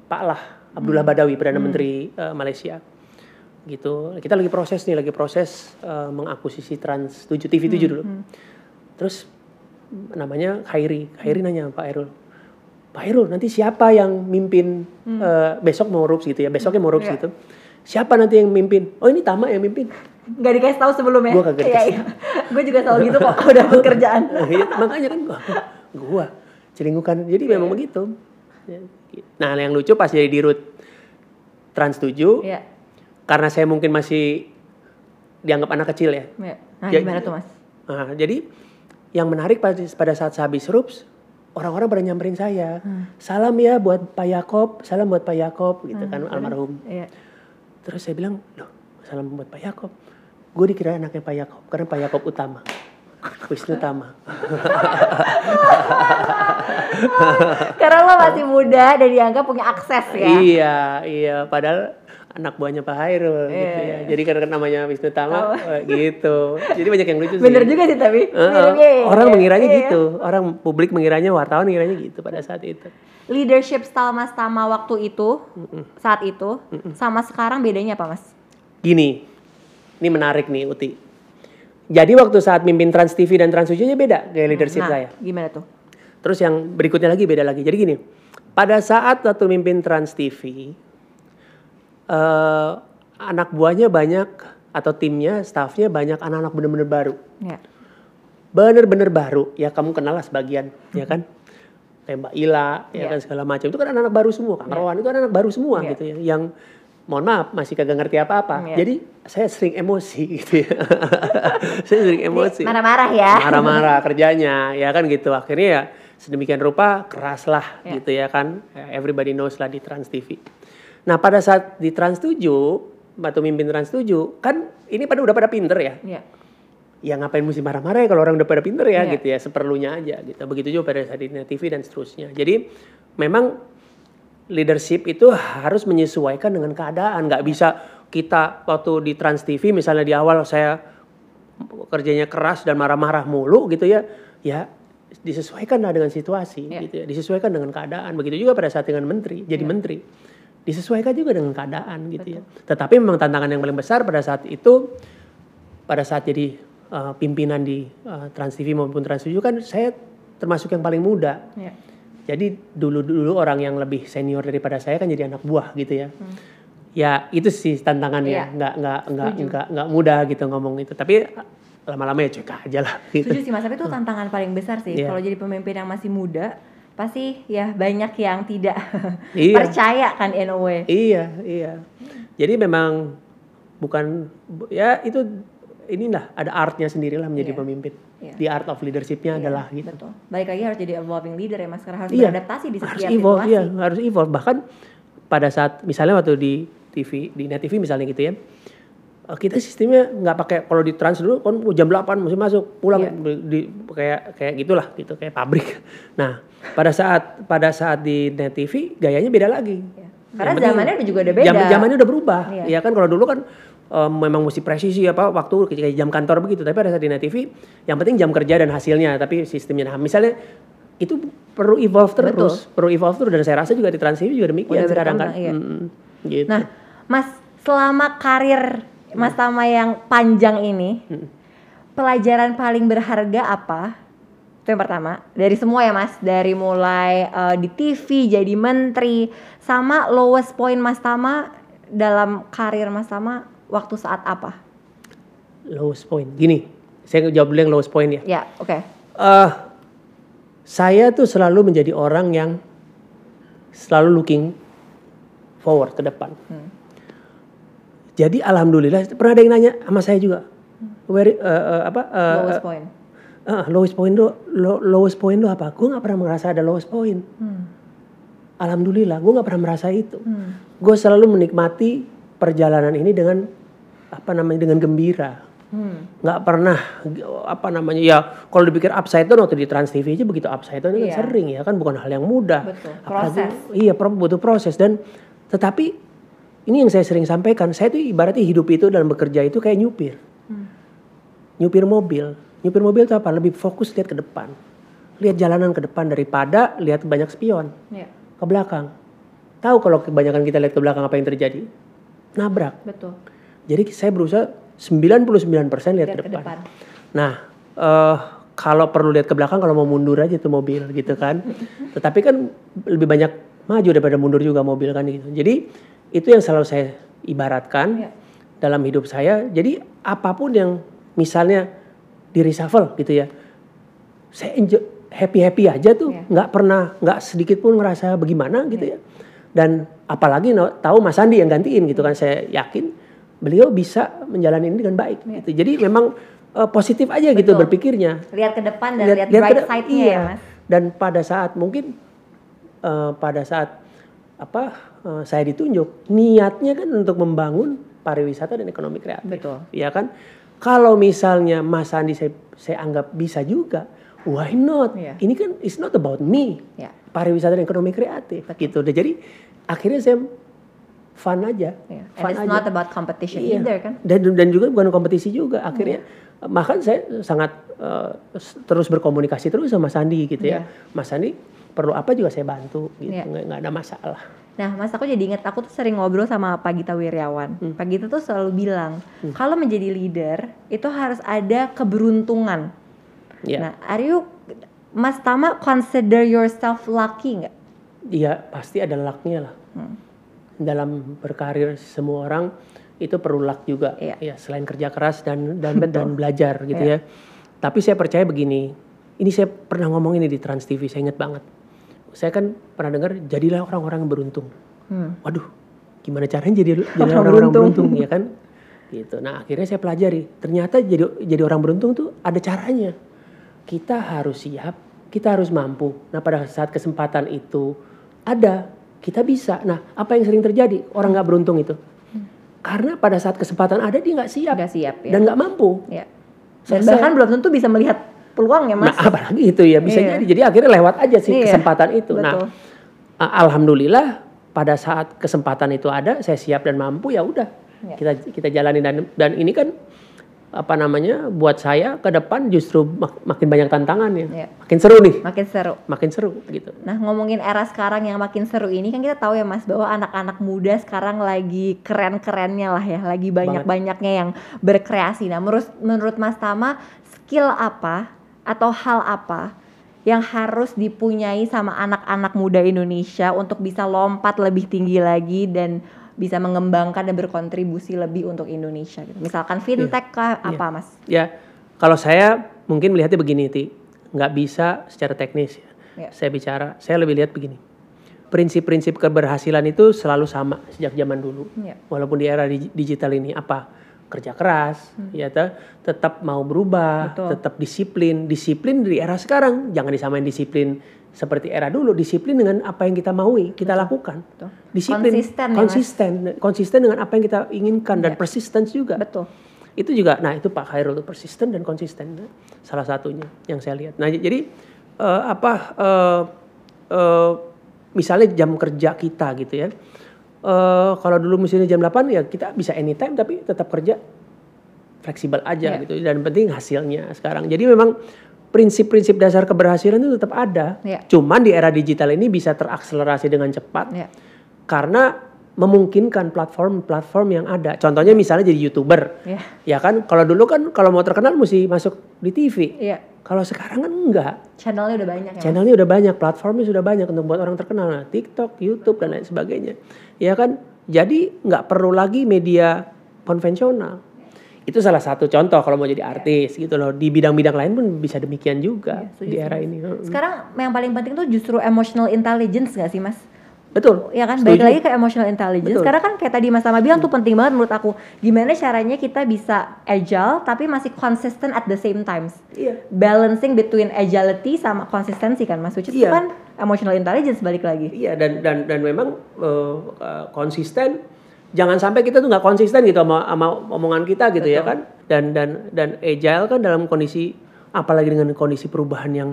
Pak Lah Abdullah Badawi perdana menteri eh, Malaysia. Gitu. Kita lagi proses nih lagi proses eh, mengakuisisi Trans 7 TV 7 dulu. terus namanya Khairi. Khairi nanya Pak Erul Pak Erul nanti siapa yang mimpin eh, besok mau rups gitu ya besoknya mau rups Iya. gitu siapa nanti yang mimpin oh ini Tama yang mimpin Nggak dikasih tahu sebelumnya. Gua kagak Iya, iya. Gue juga selalu gitu kok kalau dapat kerjaan. Iya, makanya kan gua, gua celingukan. Jadi memang begitu. Ya, gitu. Nah, yang lucu pas jadi di root Trans 7 Iya. karena saya mungkin masih dianggap anak kecil ya. iya. Nah, Ya, gimana tuh, Mas? Nah, jadi yang menarik pada, pada saat saya habis rups orang-orang pada nyamperin saya. Salam ya buat Pak Yakob, salam buat Pak Yakob gitu kan almarhum. Iya. Terus saya bilang, "Loh, salam buat Pak Yakob." Gue dikira anaknya Pak Yakob karena Pak Yakob utama. Wisnu Tama. Karena lo masih muda dan dianggap punya akses ya. Iya, iya. Padahal anak buahnya Pak Hairul gitu Iya, ya. Jadi karena namanya Wisnu Tama eh, gitu. Jadi banyak yang lucu sih. Bener juga sih tapi. Heeh, Mirip-mirip. orang mengiranya Iya. gitu. Orang publik mengiranya wartawan mengiranya gitu pada saat itu. Leadership style Mas Tama waktu itu, saat itu, sama sekarang bedanya apa Mas? Gini, ini menarik nih Uti. Jadi waktu saat mimpin Trans TV dan Trans 7 nya beda gaya leadership nah, saya. gimana tuh? Terus yang berikutnya lagi beda lagi. Jadi gini, pada saat waktu mimpin Trans TV, eh, anak buahnya banyak atau timnya, staffnya banyak anak-anak bener-bener baru. Ya. Bener-bener baru. Ya kamu kenal lah sebagian, ya kan? Kayak Mbak Ila, ya Iya. kan segala macam. Itu kan anak-anak baru semua. Kang Rowan itu anak-anak baru semua Iya. gitu ya. Yang mohon maaf masih kagak ngerti apa-apa. Iya. Jadi saya sering emosi gitu ya. saya sering emosi Marah-marah ya. marah-marah kerjanya ya kan gitu akhirnya ya sedemikian rupa keras lah Ya. gitu ya kan Ya, everybody knows lah di Trans TV nah pada saat di Trans 7 atau mimpin Trans 7 kan ini pada udah pada pinter ya? Iya. ya ngapain mesti marah-marah ya kalau orang udah pada pinter ya Iya. gitu ya seperlunya aja gitu. Begitu juga pada saat di TV dan seterusnya. Jadi memang leadership itu harus menyesuaikan dengan keadaan. Nggak bisa kita waktu di Trans TV misalnya di awal saya kerjanya keras dan marah-marah mulu gitu ya ya disesuaikan lah dengan situasi Iya. gitu ya. Disesuaikan dengan keadaan. Begitu juga pada saat dengan menteri jadi menteri disesuaikan juga dengan keadaan gitu ya tetapi memang tantangan yang paling besar pada saat itu pada saat jadi uh, pimpinan di uh, Trans TV maupun Trans 7 kan saya termasuk yang paling muda Iya. jadi dulu-dulu orang yang lebih senior daripada saya kan jadi anak buah gitu ya. Ya itu sih tantangannya, Iya. nggak nggak nggak nggak nggak mudah gitu ngomong itu. Tapi lama-lama ya cuek aja lah gitu. Setuju sih Mas, tapi itu tantangan paling besar sih. Iya. Kalau jadi pemimpin yang masih muda, pasti ya banyak yang tidak Iya. percaya kan in a way. Iya iya. Jadi memang bukan ya itu inilah ada artnya sendiri lah menjadi Iya. pemimpin. Iya. The art of leadershipnya adalah gitu. Betul. Balik lagi harus jadi evolving leader ya Mas, karena harus Iya. beradaptasi di harus setiap evolve, situasi. iya, harus evolve. Bahkan pada saat misalnya waktu di TV, di Net TV misalnya gitu ya, kita sistemnya nggak pakai kalau di trans dulu kan jam 8 mesti masuk pulang Iya. di, kayak kayak gitulah gitu kayak pabrik. Nah pada saat pada saat di Net TV gayanya beda lagi. Iya. Karena Yang zamannya juga udah beda. Zaman zamannya udah berubah. Iya. Ya kan kalau dulu kan eh, memang mesti presisi apa waktu kayak jam kantor begitu. Tapi pada saat di Net TV yang penting jam kerja dan hasilnya tapi sistemnya. Nah, misalnya itu perlu evolve terus, perlu evolve terus dan saya rasa juga di Trans TV juga demikian Udah sekarang kan. iya. Mm-mm, gitu. Nah, Mas, selama karir Mas Tama yang panjang ini, pelajaran paling berharga apa? Itu yang pertama. Dari semua ya Mas, dari mulai eh, di TV jadi menteri, sama lowest point Mas Tama dalam karir Mas Tama waktu saat apa? lowest point. Gini, saya jawab dulu yang lowest point ya. Ya, oke. Eh, saya tuh selalu menjadi orang yang selalu looking forward ke depan. Jadi alhamdulillah pernah ada yang nanya sama saya juga. Where, eh, eh, apa eh, lowest point. ah, lowest point lo lo- lowest point lo apa? Gue nggak pernah merasa ada lowest point. Alhamdulillah, gue nggak pernah merasa itu. Gue selalu menikmati perjalanan ini dengan apa namanya dengan gembira. Nggak pernah apa namanya ya kalau dipikir upside down waktu di Trans TV aja begitu upside down kan Iya. sering ya kan bukan hal yang mudah. Betul, Apalagi- proses. iya pro- butuh proses dan tetapi ini yang saya sering sampaikan saya tuh ibaratnya hidup itu dalam bekerja itu kayak nyupir nyupir mobil nyupir mobil itu apa lebih fokus lihat ke depan lihat jalanan ke depan daripada lihat banyak spion Iya, ke belakang. Tahu kalau kebanyakan kita lihat ke belakang apa yang terjadi? Nabrak. betul. Jadi saya berusaha 99% lihat, Lihat ke ke depan. depan. Nah, eh kalau perlu lihat ke belakang kalau mau mundur aja tuh mobil gitu kan. Tetapi kan lebih banyak maju daripada mundur juga mobil kan gitu. Jadi itu yang selalu saya ibaratkan Iya. dalam hidup saya. Jadi apa pun yang misalnya di reshuffle gitu ya. Saya enjoy, happy-happy aja tuh, Iya. nggak pernah nggak sedikit pun ngerasa bagaimana gitu ya. Dan apalagi tahu Mas Andi yang gantiin gitu kan, saya yakin beliau bisa menjalani ini dengan baik Iya. gitu. Jadi memang eh, positif aja gitu Betul. berpikirnya. Lihat ke depan dan lihat, Lihat- lihat bright side-nya iya. ya, Mas. Dan pada saat mungkin eh, pada saat apa eh, saya ditunjuk niatnya kan untuk membangun pariwisata dan ekonomi kreatif. Betul. Ya kan? Kalau misalnya Mas Andi saya, saya anggap bisa juga, why not? Iya. Ini kan it's not about me. Ya. Pariwisata dan ekonomi kreatif gitu. Dan jadi akhirnya saya fun aja. Iya. And Fun it's aja. not about competition Iya. either kan. Dan dan juga bukan kompetisi juga akhirnya. Bahkan saya sangat s- terus berkomunikasi terus sama Sandi gitu ya. Iya. Mas Sandi perlu apa juga saya bantu gitu. Iya. Nggak, nggak ada masalah. Nah, Mas aku jadi ingat aku tuh sering ngobrol sama Pak Gita Wiryawan. Hmm. Pak Gita tuh selalu bilang, kalau menjadi leader itu harus ada keberuntungan. Iya. Nah, are you Mas Tama consider yourself lucky nggak? Iya, pasti ada lucknya lah. Hmm. Dalam berkarir semua orang itu perlu luck juga. Iya. Ya, selain kerja keras dan dan dan belajar gitu Iya. ya. Tapi saya percaya begini. Ini saya pernah ngomong ini di Trans TV, saya ingat banget. Saya kan pernah dengar jadilah orang-orang yang beruntung. Hmm. Waduh, gimana caranya jadi jadi Orang orang-orang beruntung. beruntung ya kan? Gitu. Nah, akhirnya saya pelajari. Ternyata jadi jadi orang beruntung tuh ada caranya. Kita harus siap, kita harus mampu. Nah, pada saat kesempatan itu ada, kita bisa. Nah, apa yang sering terjadi? Orang nggak beruntung itu. Karena pada saat kesempatan ada dia nggak siap Nggak siap ya. dan nggak mampu. Ya. Dan Selesai. bahkan belum tentu bisa melihat peluang ya, Mas. Nah, apalagi itu ya bisa Iya. jadi. Jadi akhirnya lewat aja sih Iya, kesempatan itu. Nah, betul. a- alhamdulillah pada saat kesempatan itu ada, saya siap dan mampu ya udah Iya. kita kita jalani dan dan ini kan apa namanya buat saya ke depan justru mak- makin banyak tantangannya, Iya. makin seru nih, Makin seru. makin seru gitu. Nah ngomongin era sekarang yang makin seru ini kan kita tahu ya mas bahwa anak-anak muda sekarang lagi keren-kerennya lah ya, lagi banyak-banyaknya yang berkreasi. Nah menurut menurut Mas Tama skill apa atau hal apa yang harus dipunyai sama anak-anak muda Indonesia untuk bisa lompat lebih tinggi lagi dan bisa mengembangkan dan berkontribusi lebih untuk Indonesia gitu. Misalkan fintech kah apa mas? Ya kalau saya mungkin melihatnya begini ti, nggak bisa secara teknis ya. Iya. Saya bicara, saya lebih lihat begini. Prinsip-prinsip keberhasilan itu selalu sama sejak zaman dulu. Iya. Walaupun di era dig- digital ini apa? Kerja keras, ya ta- tetap mau berubah, Hmm. Betul. tetap disiplin. Disiplin di era sekarang, jangan disamain disiplin seperti era dulu. Disiplin dengan apa yang kita maui, kita lakukan. Betul. Disiplin, Konsisten ya, Mas. konsisten, konsisten dengan apa yang kita inginkan dan Iya. persistence juga. Betul. Itu juga, nah itu Pak Khairul persisten dan konsisten, salah satunya yang saya lihat. Nah jadi eh, apa? eh, eh, misalnya jam kerja kita gitu ya. Eh, kalau dulu misalnya jam 8 ya kita bisa anytime tapi tetap kerja fleksibel aja Iya. gitu dan penting hasilnya sekarang. Jadi memang prinsip-prinsip dasar keberhasilan itu tetap ada. Iya. Cuman di era digital ini bisa terakselerasi dengan cepat Ya. karena memungkinkan platform-platform yang ada. Contohnya misalnya jadi youtuber, Ya. ya kan? Kalau dulu kan kalau mau terkenal mesti masuk di TV. Iya. Kalau sekarang kan enggak. Channelnya udah banyak ya. Channelnya udah banyak, platformnya sudah banyak untuk buat orang terkenal. Nah, TikTok, YouTube dan lain sebagainya. Ya kan? Jadi nggak perlu lagi media konvensional. Itu salah satu contoh kalau mau jadi artis gitu loh. Di bidang-bidang lain pun bisa demikian juga Iya, setuju di era ini. Sekarang yang paling penting tuh justru emotional intelligence gak sih mas? Betul. Ya kan, Setuju. balik lagi ke emotional intelligence. Betul. Karena kan kayak tadi Mas Tama bilang tuh penting banget menurut aku. Gimana caranya kita bisa agile tapi masih consistent at the same times. Iya. Balancing between agility sama konsistensi kan Mas. Which is itu Iya. kan emotional intelligence balik lagi. Iya dan dan dan memang eh, konsisten. Jangan sampai kita tuh nggak konsisten gitu sama, sama omongan kita gitu ya Betul. kan. Dan dan dan agile kan dalam kondisi apalagi dengan kondisi perubahan yang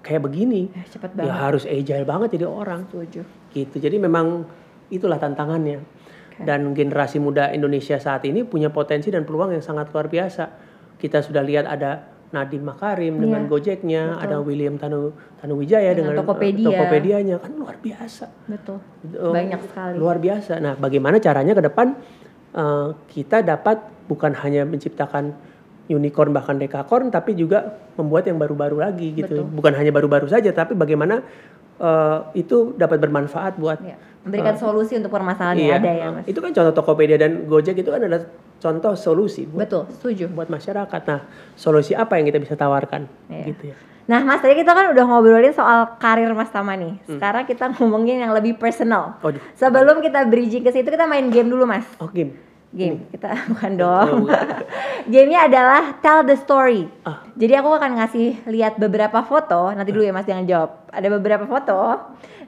kayak begini. Eh, cepet Ya banget. harus agile banget jadi orang Setuju. Gitu. Jadi memang itulah tantangannya. Dan generasi muda Indonesia saat ini punya potensi dan peluang yang sangat luar biasa. Kita sudah lihat ada Nadiem Makarim dengan Iya, Gojeknya, betul. ada William Tanu Tanuwijaya Dengan dengan, eh, Tokopedia. Tokopedianya kan luar biasa. Betul. Oh, Banyak sekali. Luar biasa. Nah, bagaimana caranya ke depan eh, kita dapat bukan hanya menciptakan unicorn bahkan dekakorn tapi juga membuat yang baru-baru lagi gitu. Betul. Bukan hanya baru-baru saja tapi bagaimana eh, itu dapat bermanfaat buat Ya. Memberikan solusi untuk permasalahan yang Iya. ada ya, Mas. Itu kan contoh Tokopedia dan Gojek itu kan adalah contoh solusi buat, Betul, setuju. buat masyarakat. Nah, solusi apa yang kita bisa tawarkan Iya. gitu ya. Nah, Mas, tadi kita kan udah ngobrolin soal karir Mas Tama nih. Sekarang kita ngomongin yang lebih personal. Sebelum kita bridging ke situ, kita main game dulu, Mas. Oh, game. Game. Kita bukan dong. Gamenya adalah tell the story. Ah. Jadi aku akan ngasih lihat beberapa foto. Nanti dulu ya Mas jangan jawab. Ada beberapa foto.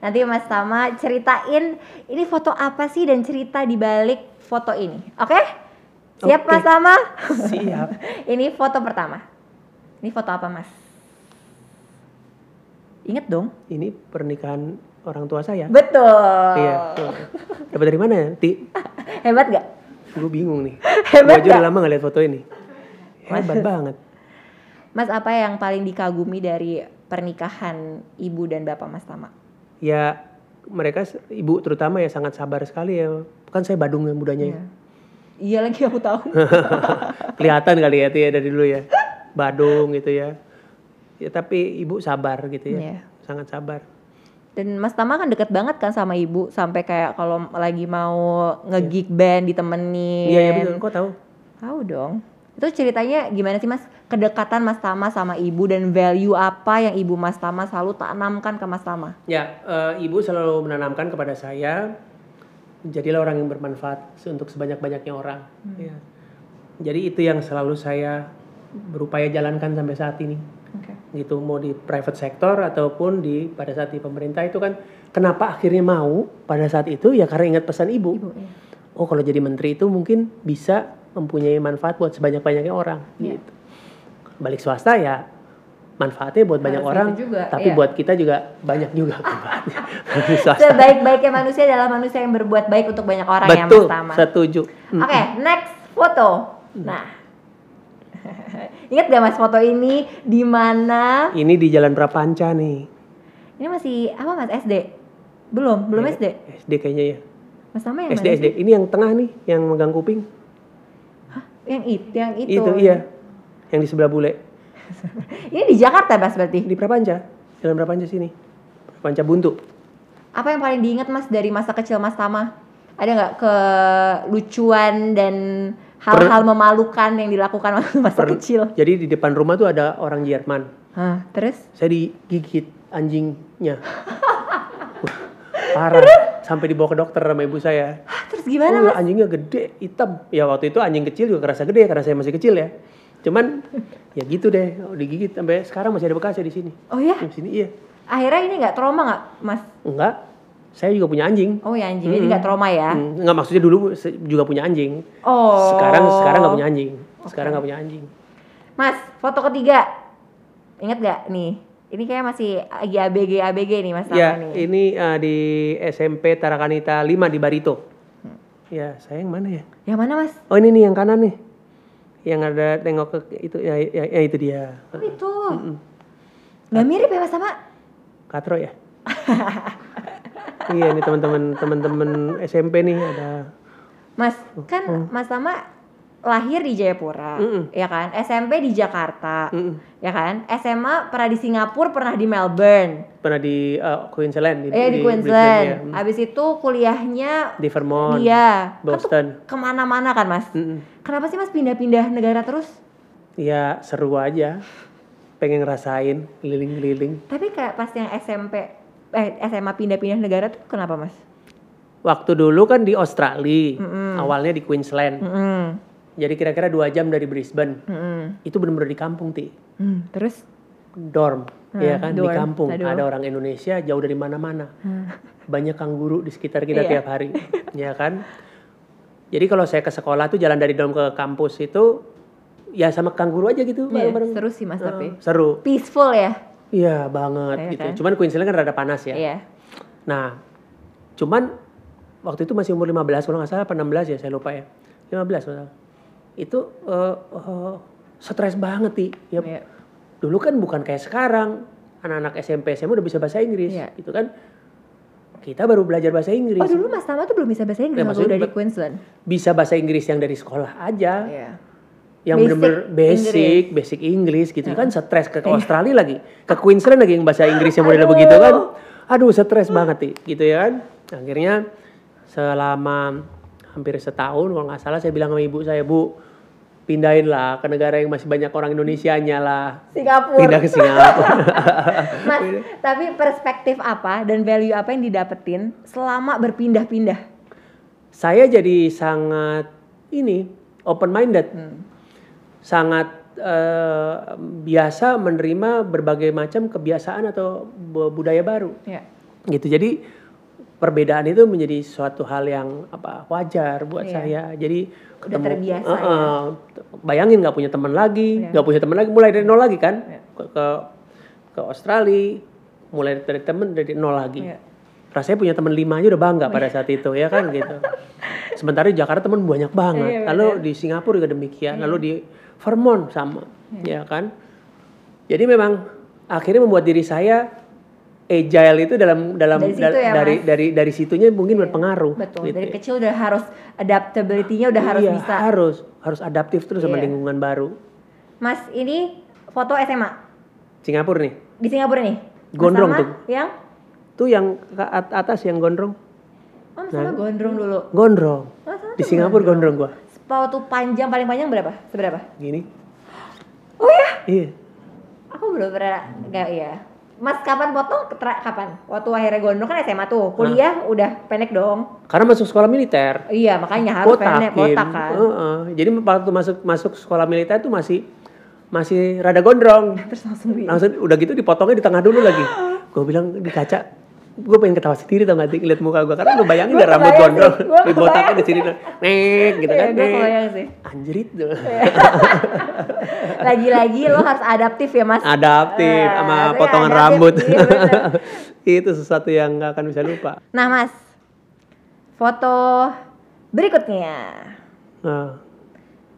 Nanti Mas Tama ceritain ini foto apa sih dan cerita di balik foto ini. Oke? Siap Oke. Mas Tama? Siap. ini foto pertama. Ini foto apa Mas? Ingat dong. Ini pernikahan orang tua saya. Betul. Iya. Dapat dari mana ya? Ti, Hebat gak? Gue bingung nih. Hebat Gue aja udah lama gak lihat foto ini. Hebat banget. Mas apa yang paling dikagumi dari pernikahan ibu dan bapak Mas Tama? Ya mereka ibu terutama ya sangat sabar sekali ya. Kan saya Badung ya mudanya ya. Iya lagi aku tahu. Kelihatan kali ya ya dari dulu ya. Badung gitu ya. Ya tapi ibu sabar gitu ya. Iya. Sangat sabar. Dan Mas Tama kan deket banget kan sama ibu sampai kayak kalau lagi mau nge-gig band ditemenin. Iya, iya betul. Kok tahu? Tahu dong. Itu ceritanya gimana sih Mas? Kedekatan Mas Tama sama ibu dan value apa yang ibu Mas Tama selalu tanamkan ke Mas Tama? Ya, eh, ibu selalu menanamkan kepada saya, jadilah orang yang bermanfaat untuk sebanyak-banyaknya orang. Ya. Jadi itu yang selalu saya berupaya jalankan sampai saat ini. Oke. Gitu mau di private sector ataupun di pada saat di pemerintah itu kan kenapa akhirnya mau pada saat itu ya karena ingat pesan ibu. Ibu ya. Oh kalau jadi menteri itu mungkin bisa mempunyai manfaat buat sebanyak-banyaknya orang. Iya. Gitu. Balik swasta ya manfaatnya buat banyak Harus orang, juga, tapi iya. buat kita juga banyak juga manfaatnya. Sebaik-baiknya manusia adalah manusia yang berbuat baik untuk banyak orang ya Betul, Mas Tama. setuju. Hmm. Oke, next foto. Nah. Ingat gak Mas foto ini di mana? Ini di Jalan Prapanca nih. Ini masih apa Mas SD? Belum, belum SD. SD kayaknya ya. Mas Tama yang SD mana SD. Ini yang tengah nih, yang megang kuping. Yang itu, yang itu. Itu, iya. Yang di sebelah bule. Ini di Jakarta Mas berarti. Di Prapanca. Jalan Prapanca sini. Prapanca Buntu. Apa yang paling diingat Mas dari masa kecil Mas Tama? Ada nggak kelucuan dan hal-hal memalukan yang dilakukan waktu masa Per- kecil? Jadi di depan rumah tuh ada orang Jerman. Hah, terus? Saya digigit anjingnya. Parah. Sampai dibawa ke dokter sama ibu saya. Hah, terus gimana oh, Mas? anjingnya gede, hitam. Ya waktu itu anjing kecil juga kerasa gede karena saya masih kecil ya. Cuman ya gitu deh, digigit sampai sekarang masih ada bekasnya di sini. Oh ya, Di sini iya. akhirnya ini nggak trauma nggak Mas? Enggak. Saya juga punya anjing. Oh ya anjing, jadi nggak trauma ya? Hmm, Enggak maksudnya dulu juga punya anjing. Oh. Sekarang sekarang nggak punya anjing. Sekarang nggak punya anjing. Mas, foto ketiga. Ingat gak nih? Ini kayak masih lagi ABG ABG nih Mas Ya, nih. ini uh, di SMP Tarakanita 5 di Barito. Ya, saya yang mana ya? Yang mana Mas? Oh, ini nih yang kanan nih. Yang ada tengok ke itu ya, ya, ya itu dia. Oh itu. Nggak mirip ya Mas Tama? Katro ya? iya, ini teman-teman teman-teman SMP nih ada Mas, kan Mas Tama lahir di Jayapura, Mm-mm. ya kan? SMP di Jakarta, Mm-mm. ya kan? SMA pernah di Singapura, pernah di Melbourne, pernah di uh, Queensland eh di, Brisbane, Queensland. ya. Mm. Habis itu kuliahnya Di Vermont. Iya, kan Boston. ke mana-mana kan Mas? Mm-mm. Kenapa sih Mas pindah-pindah negara terus? Ya seru aja. Pengen ngerasain keliling-keliling. Tapi kayak pas yang SMP, eh SMA pindah-pindah negara tuh kenapa Mas? Waktu dulu kan di Australia, Mm-mm. awalnya di Queensland. Mm-mm. Jadi kira-kira dua jam dari Brisbane. Mm-mm. Itu bener-bener di kampung ti, Hmm, terus? dorm, Hmm, ya kan di dorm. kampung. Aduh. Ada orang Indonesia jauh dari mana-mana. Hmm. Banyak kanguru di sekitar kita Iya. tiap hari, ya kan. Jadi kalau saya ke sekolah tuh jalan dari dorm ke kampus itu ya sama kanguru aja gitu Iya, bareng-bareng. seru sih Mas tapi. Eh, seru. Peaceful ya? Iya banget Iya gitu. kan? Cuman Queensland kan rada panas ya. Iya. Nah, cuman waktu itu masih umur 15 kalau nggak salah apa 16 ya saya lupa ya. 15 kalau nggak salah. Itu eh, eh, stres banget sih. Ya, Iya. dulu kan bukan kayak sekarang anak-anak SMP SMA udah bisa bahasa Inggris Iya. gitu kan kita baru belajar bahasa Inggris Oh dulu Mas Tama tuh belum bisa bahasa Inggris Ya, waktu dari be- Queensland. bisa bahasa Inggris yang dari sekolah aja Iya. Yang Basic bener-bener basic basic Inggris gitu kan stres ke, ke Australia lagi ke Queensland lagi yang bahasa Inggrisnya model begitu kan. Aduh stres banget nih gitu ya kan. Akhirnya selama hampir setahun kalau nggak salah saya bilang sama ibu saya bu pindahin lah ke negara yang masih banyak orang Indonesianya lah. Singapura. pindah ke Singapura. Mas, tapi perspektif apa dan value apa yang didapetin selama berpindah-pindah? saya jadi sangat ini open minded sangat eh, biasa menerima berbagai macam kebiasaan atau bu- budaya baru. Ya. gitu. Jadi perbedaan itu menjadi suatu hal yang apa wajar buat Iya. saya. Jadi Udah terbiasa Eh, eh, bayangin nggak punya teman lagi Iya. nggak punya teman lagi mulai dari nol lagi kan? Iya. ke, ke ke Australia mulai dari teman dari nol lagi. Iya. rasanya punya teman lima aja udah bangga pada saat itu ya kan? Gitu. Sementara di Jakarta teman banyak banget. Iya, lalu di Singapura juga demikian. Lalu di Vermont sama Iya. ya kan jadi memang akhirnya membuat diri saya agile itu dalam dalam Dari situ da- ya, dari Mas? dari dari situnya mungkin berpengaruh Betul. gitu Dari ya. kecil udah harus adaptability-nya udah harus Iya, bisa. harus harus adaptif terus sama Iya. lingkungan baru Mas, ini foto SMA Singapura nih di Singapura nih. Mas Gondrong Tama tuh. Yang tuh yang ke at- atas yang gondrong Oh, Mas Tama gondrong dulu. gondrong Mas Tama di Singapura gondrong gua Foto panjang paling panjang berapa? Seberapa? gini Oh ya? iya Aku belum pernah enggak ya. Mas kapan foto? Ketra- kapan? Waktu akhirnya gondrong kan SMA tuh. Kuliah udah pendek dong. karena masuk sekolah militer Iya, makanya harus pendek botakin botak kan. Heeh. jadi waktu masuk masuk sekolah militer tuh masih masih rada gondrong Terus langsung di langsung udah gitu dipotongnya di tengah dulu lagi gue bilang di kaca gue pengen ketawa sendiri tau gak sih? Lihat muka gue karena lu bayangin Gua deh rambut gondrong. kebayang. di sini nek gitu Iya, kan gue nek. anjrit tuh Lagi-lagi lo harus adaptif ya mas. adaptif Eh, sama potongan adaptif, rambut. iya itu sesuatu yang gak akan bisa lupa. Nah mas, foto berikutnya. nah,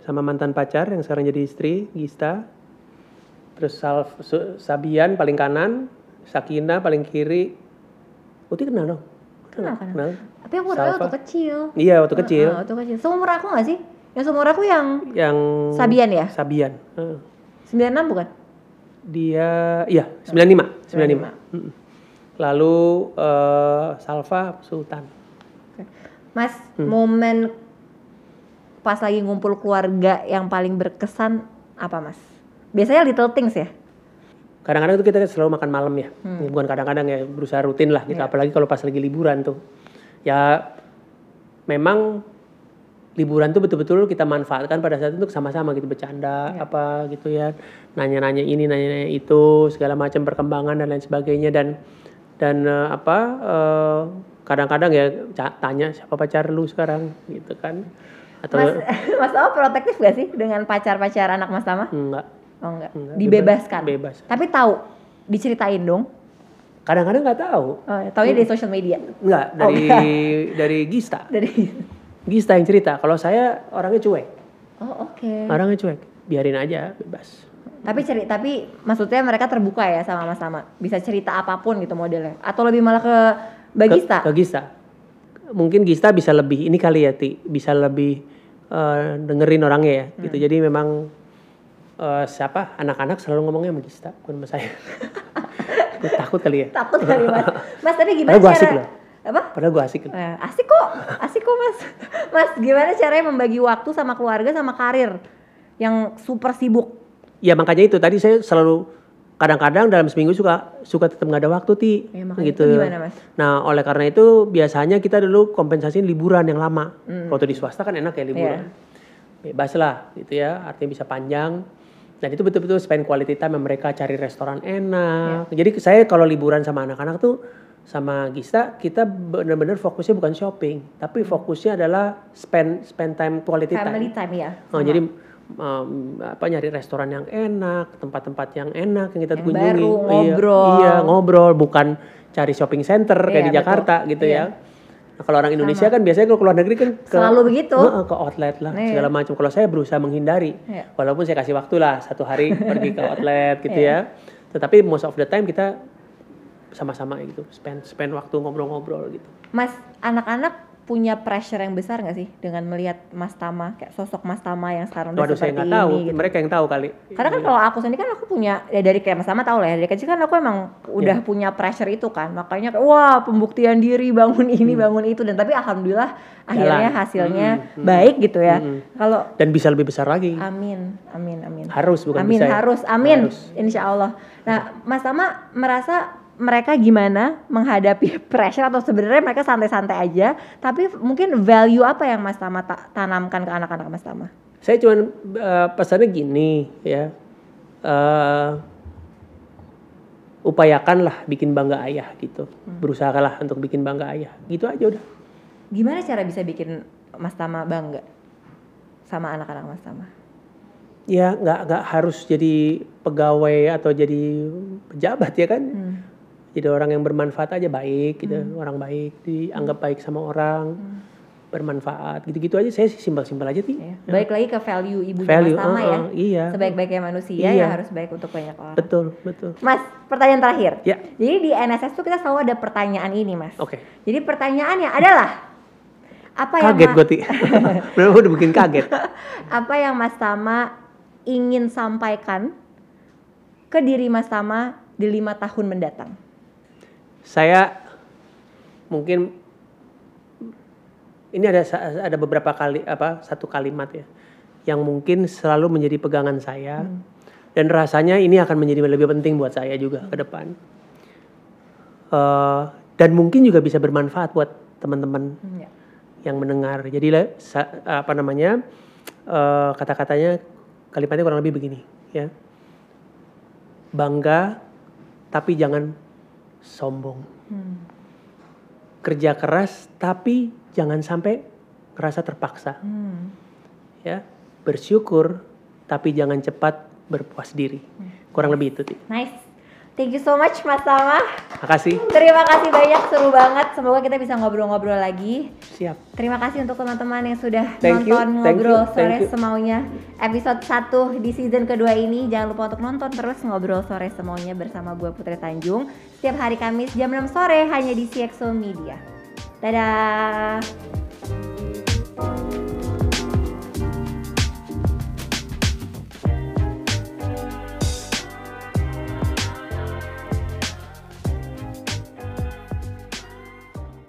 sama mantan pacar yang sekarang jadi istri Gista. Terus Salf, Sabian paling kanan Sakina paling kiri Uti kenal dong Kenal, kenal. kenal Tapi aku udah waktu kecil. iya waktu kecil Ah, waktu kecil. Seumur aku gak sih? Yang seumur aku yang yang Sabian ya? Sabian Heeh. 96 bukan? dia iya 95 95 Mm. lalu eh, Salva Sultan Mas, Hmm. momen pas lagi ngumpul keluarga yang paling berkesan apa mas? Biasanya little things ya? Kadang-kadang tuh kita selalu makan malam ya Hmm. Ya, bukan kadang-kadang ya berusaha rutin lah gitu Iya. apalagi kalau pas lagi liburan tuh ya memang liburan tuh betul-betul kita manfaatkan pada saat itu untuk sama-sama gitu bercanda Iya. apa gitu ya nanya-nanya ini nanya-nanya itu segala macam perkembangan dan lain sebagainya dan dan eh, apa eh, kadang-kadang ya tanya siapa pacar lu sekarang gitu kan atau Mas, mas Tama protektif gak sih dengan pacar-pacar anak Mas Tama? enggak Oh enggak, Enggak, dibebaskan. bebas. Tapi tahu, diceritain dong. kadang-kadang nggak tahu Oh, taunya dari social media. enggak Oh, dari enggak. dari Gista Dari Gista yang cerita kalau saya orangnya cuek Oh, oke. orangnya cuek biarin aja bebas Tapi ceri tapi maksudnya mereka terbuka ya sama Mas Tama. Bisa cerita apa pun gitu modelnya. Atau lebih malah ke Bagista? ke, ke Gista mungkin Gista bisa lebih ini kali ya ti bisa lebih eh, dengerin orangnya ya Hmm. gitu jadi memang eh, siapa anak-anak selalu ngomongnya sama Gista bukan sama saya Gue takut kali ya Takut kali Mas. Mas tapi gimana Padahal cara asik loh. Apa? padahal gue asik Eh, asik kok, asik kok mas. Mas, gimana caranya membagi waktu sama keluarga sama karir yang super sibuk? ya makanya itu tadi saya selalu kadang-kadang dalam seminggu suka suka tetap nggak ada waktu ti Ya, gitu itu gimana, Mas? nah oleh karena itu biasanya kita dulu kompensasiin liburan yang lama Hmm. waktu di swasta kan enak ya liburan bebas lah gitu ya artinya bisa panjang dan itu betul-betul spend quality time mereka cari restoran enak Iya. jadi saya kalau liburan sama anak-anak tuh sama Gista kita benar-benar fokusnya bukan shopping tapi fokusnya adalah spend spend time quality time Family time ya. Oh, sama. jadi um, apa nyari restoran yang enak, tempat-tempat yang enak yang kita Yang kunjungi. baru, Iya, ngobrol. Iya, ngobrol, bukan cari shopping center kayak Iya, di Jakarta betul. gitu Iya. ya. Nah, kalau orang Indonesia kan biasanya kalau keluar negeri kan ke, Selalu begitu. Heeh, ke outlet lah Iya. segala macam. Kalau saya berusaha menghindari, Iya. walaupun saya kasih waktu lah satu hari pergi ke outlet gitu Iya. ya. Tetapi most of the time kita sama-sama gitu, spend spend waktu ngobrol-ngobrol gitu. Mas, anak-anak punya pressure yang besar nggak sih dengan melihat Mas Tama kayak sosok Mas Tama yang sekarang udah Waduh saya seperti tahu, ini gitu. mereka yang tahu kali. Karena kan kalau aku sendiri kan aku punya ya dari kayak Mas Tama tahu lah ya dari kecil kan aku emang udah punya pressure itu kan makanya wah pembuktian diri bangun ini bangun itu dan tapi alhamdulillah akhirnya hasilnya baik gitu ya. Kalau Dan bisa lebih besar lagi. amin amin amin. Harus bukan amin bisa. ya? harus amin Harus. insya Allah. Nah Mas Tama merasa mereka gimana menghadapi pressure atau sebenarnya mereka santai-santai aja tapi mungkin value apa yang Mas Tama ta- tanamkan ke anak-anak Mas Tama? Saya cuman eh, pesannya gini ya. Eh, upayakanlah bikin bangga ayah gitu. Berusahakanlah untuk bikin bangga ayah. Gitu aja udah. Gimana cara bisa bikin Mas Tama bangga sama anak-anak Mas Tama? Ya nggak nggak harus jadi pegawai atau jadi pejabat ya kan. Hmm. Jadi orang yang bermanfaat aja baik gitu. Orang baik dianggap baik sama orang. Bermanfaat gitu-gitu aja. Saya sih simpel-simpel aja sih. Ya. Baik lagi ke value ibunya Value, Mas Tama uh, ya. uh, iya. Sebaik-baiknya manusia Iya. ya harus baik untuk banyak orang. Betul betul. Mas, pertanyaan terakhir. Ya. Jadi di NSS tuh kita selalu ada pertanyaan ini, Mas. Oke. Jadi pertanyaannya adalah apa yang Kaget Ma- gue ti. Udah bikin kaget. apa yang Mas Tama ingin sampaikan ke diri Mas Tama di lima tahun mendatang? Saya mungkin ini ada ada beberapa kali apa satu kalimat ya yang mungkin selalu menjadi pegangan saya. Dan rasanya ini akan menjadi lebih penting buat saya juga ke depan. Eh, dan mungkin juga bisa bermanfaat buat teman-teman Ya. yang mendengar. Jadi apa namanya eh, kata-katanya kalimatnya kurang lebih begini ya. Bangga tapi jangan sombong Hmm. kerja keras tapi jangan sampai ngerasa terpaksa Hmm. ya bersyukur tapi jangan cepat berpuas diri kurang lebih itu Ti. Nice. Thank you so much Mas Tama. makasih Terima kasih banyak, seru banget. Semoga kita bisa ngobrol-ngobrol lagi. siap Terima kasih untuk teman-teman yang sudah Thank you, nonton thank ngobrol you, sore thank you. semaunya episode 1 di season kedua ini. Jangan lupa untuk nonton terus ngobrol sore semaunya bersama gue Putri Tanjung setiap hari Kamis jam 6 sore hanya di CXO Media. Dadah.